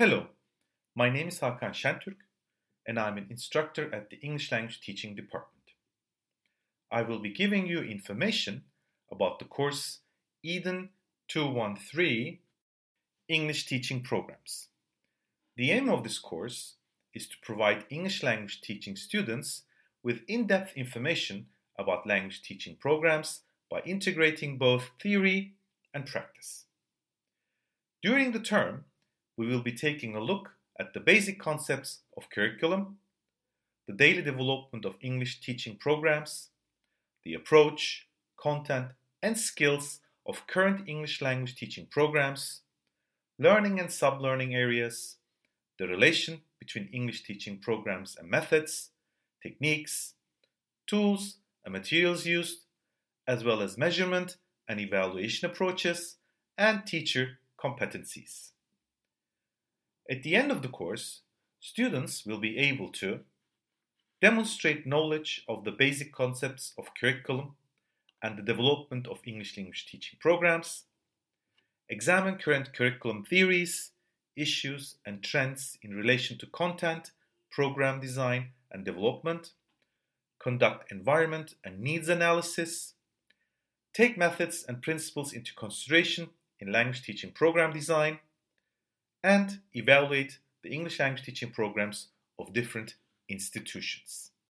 Hello, my name is Hakan Şentürk and I'm an instructor at the English Language Teaching Department. I will be giving you information about the course Eden 213 English Teaching Programs. The aim of this course is to provide English language teaching students with in depth information about language teaching programs by integrating both theory and practice. During the term, we will be taking a look at the basic concepts of curriculum, the daily development of English teaching programs, the approach, content, and skills of current English language teaching programs, learning and sublearning areas, the relation between English teaching programs and methods, techniques, tools, and materials used, as well as measurement and evaluation approaches and teacher competencies. At the end of the course, students will be able to demonstrate knowledge of the basic concepts of curriculum and the development of English language teaching programs, examine current curriculum theories, issues, and trends in relation to content, program design and development, conduct environment and needs analysis, take methods and principles into consideration in language teaching program design, and evaluate the English language teaching programs of different institutions.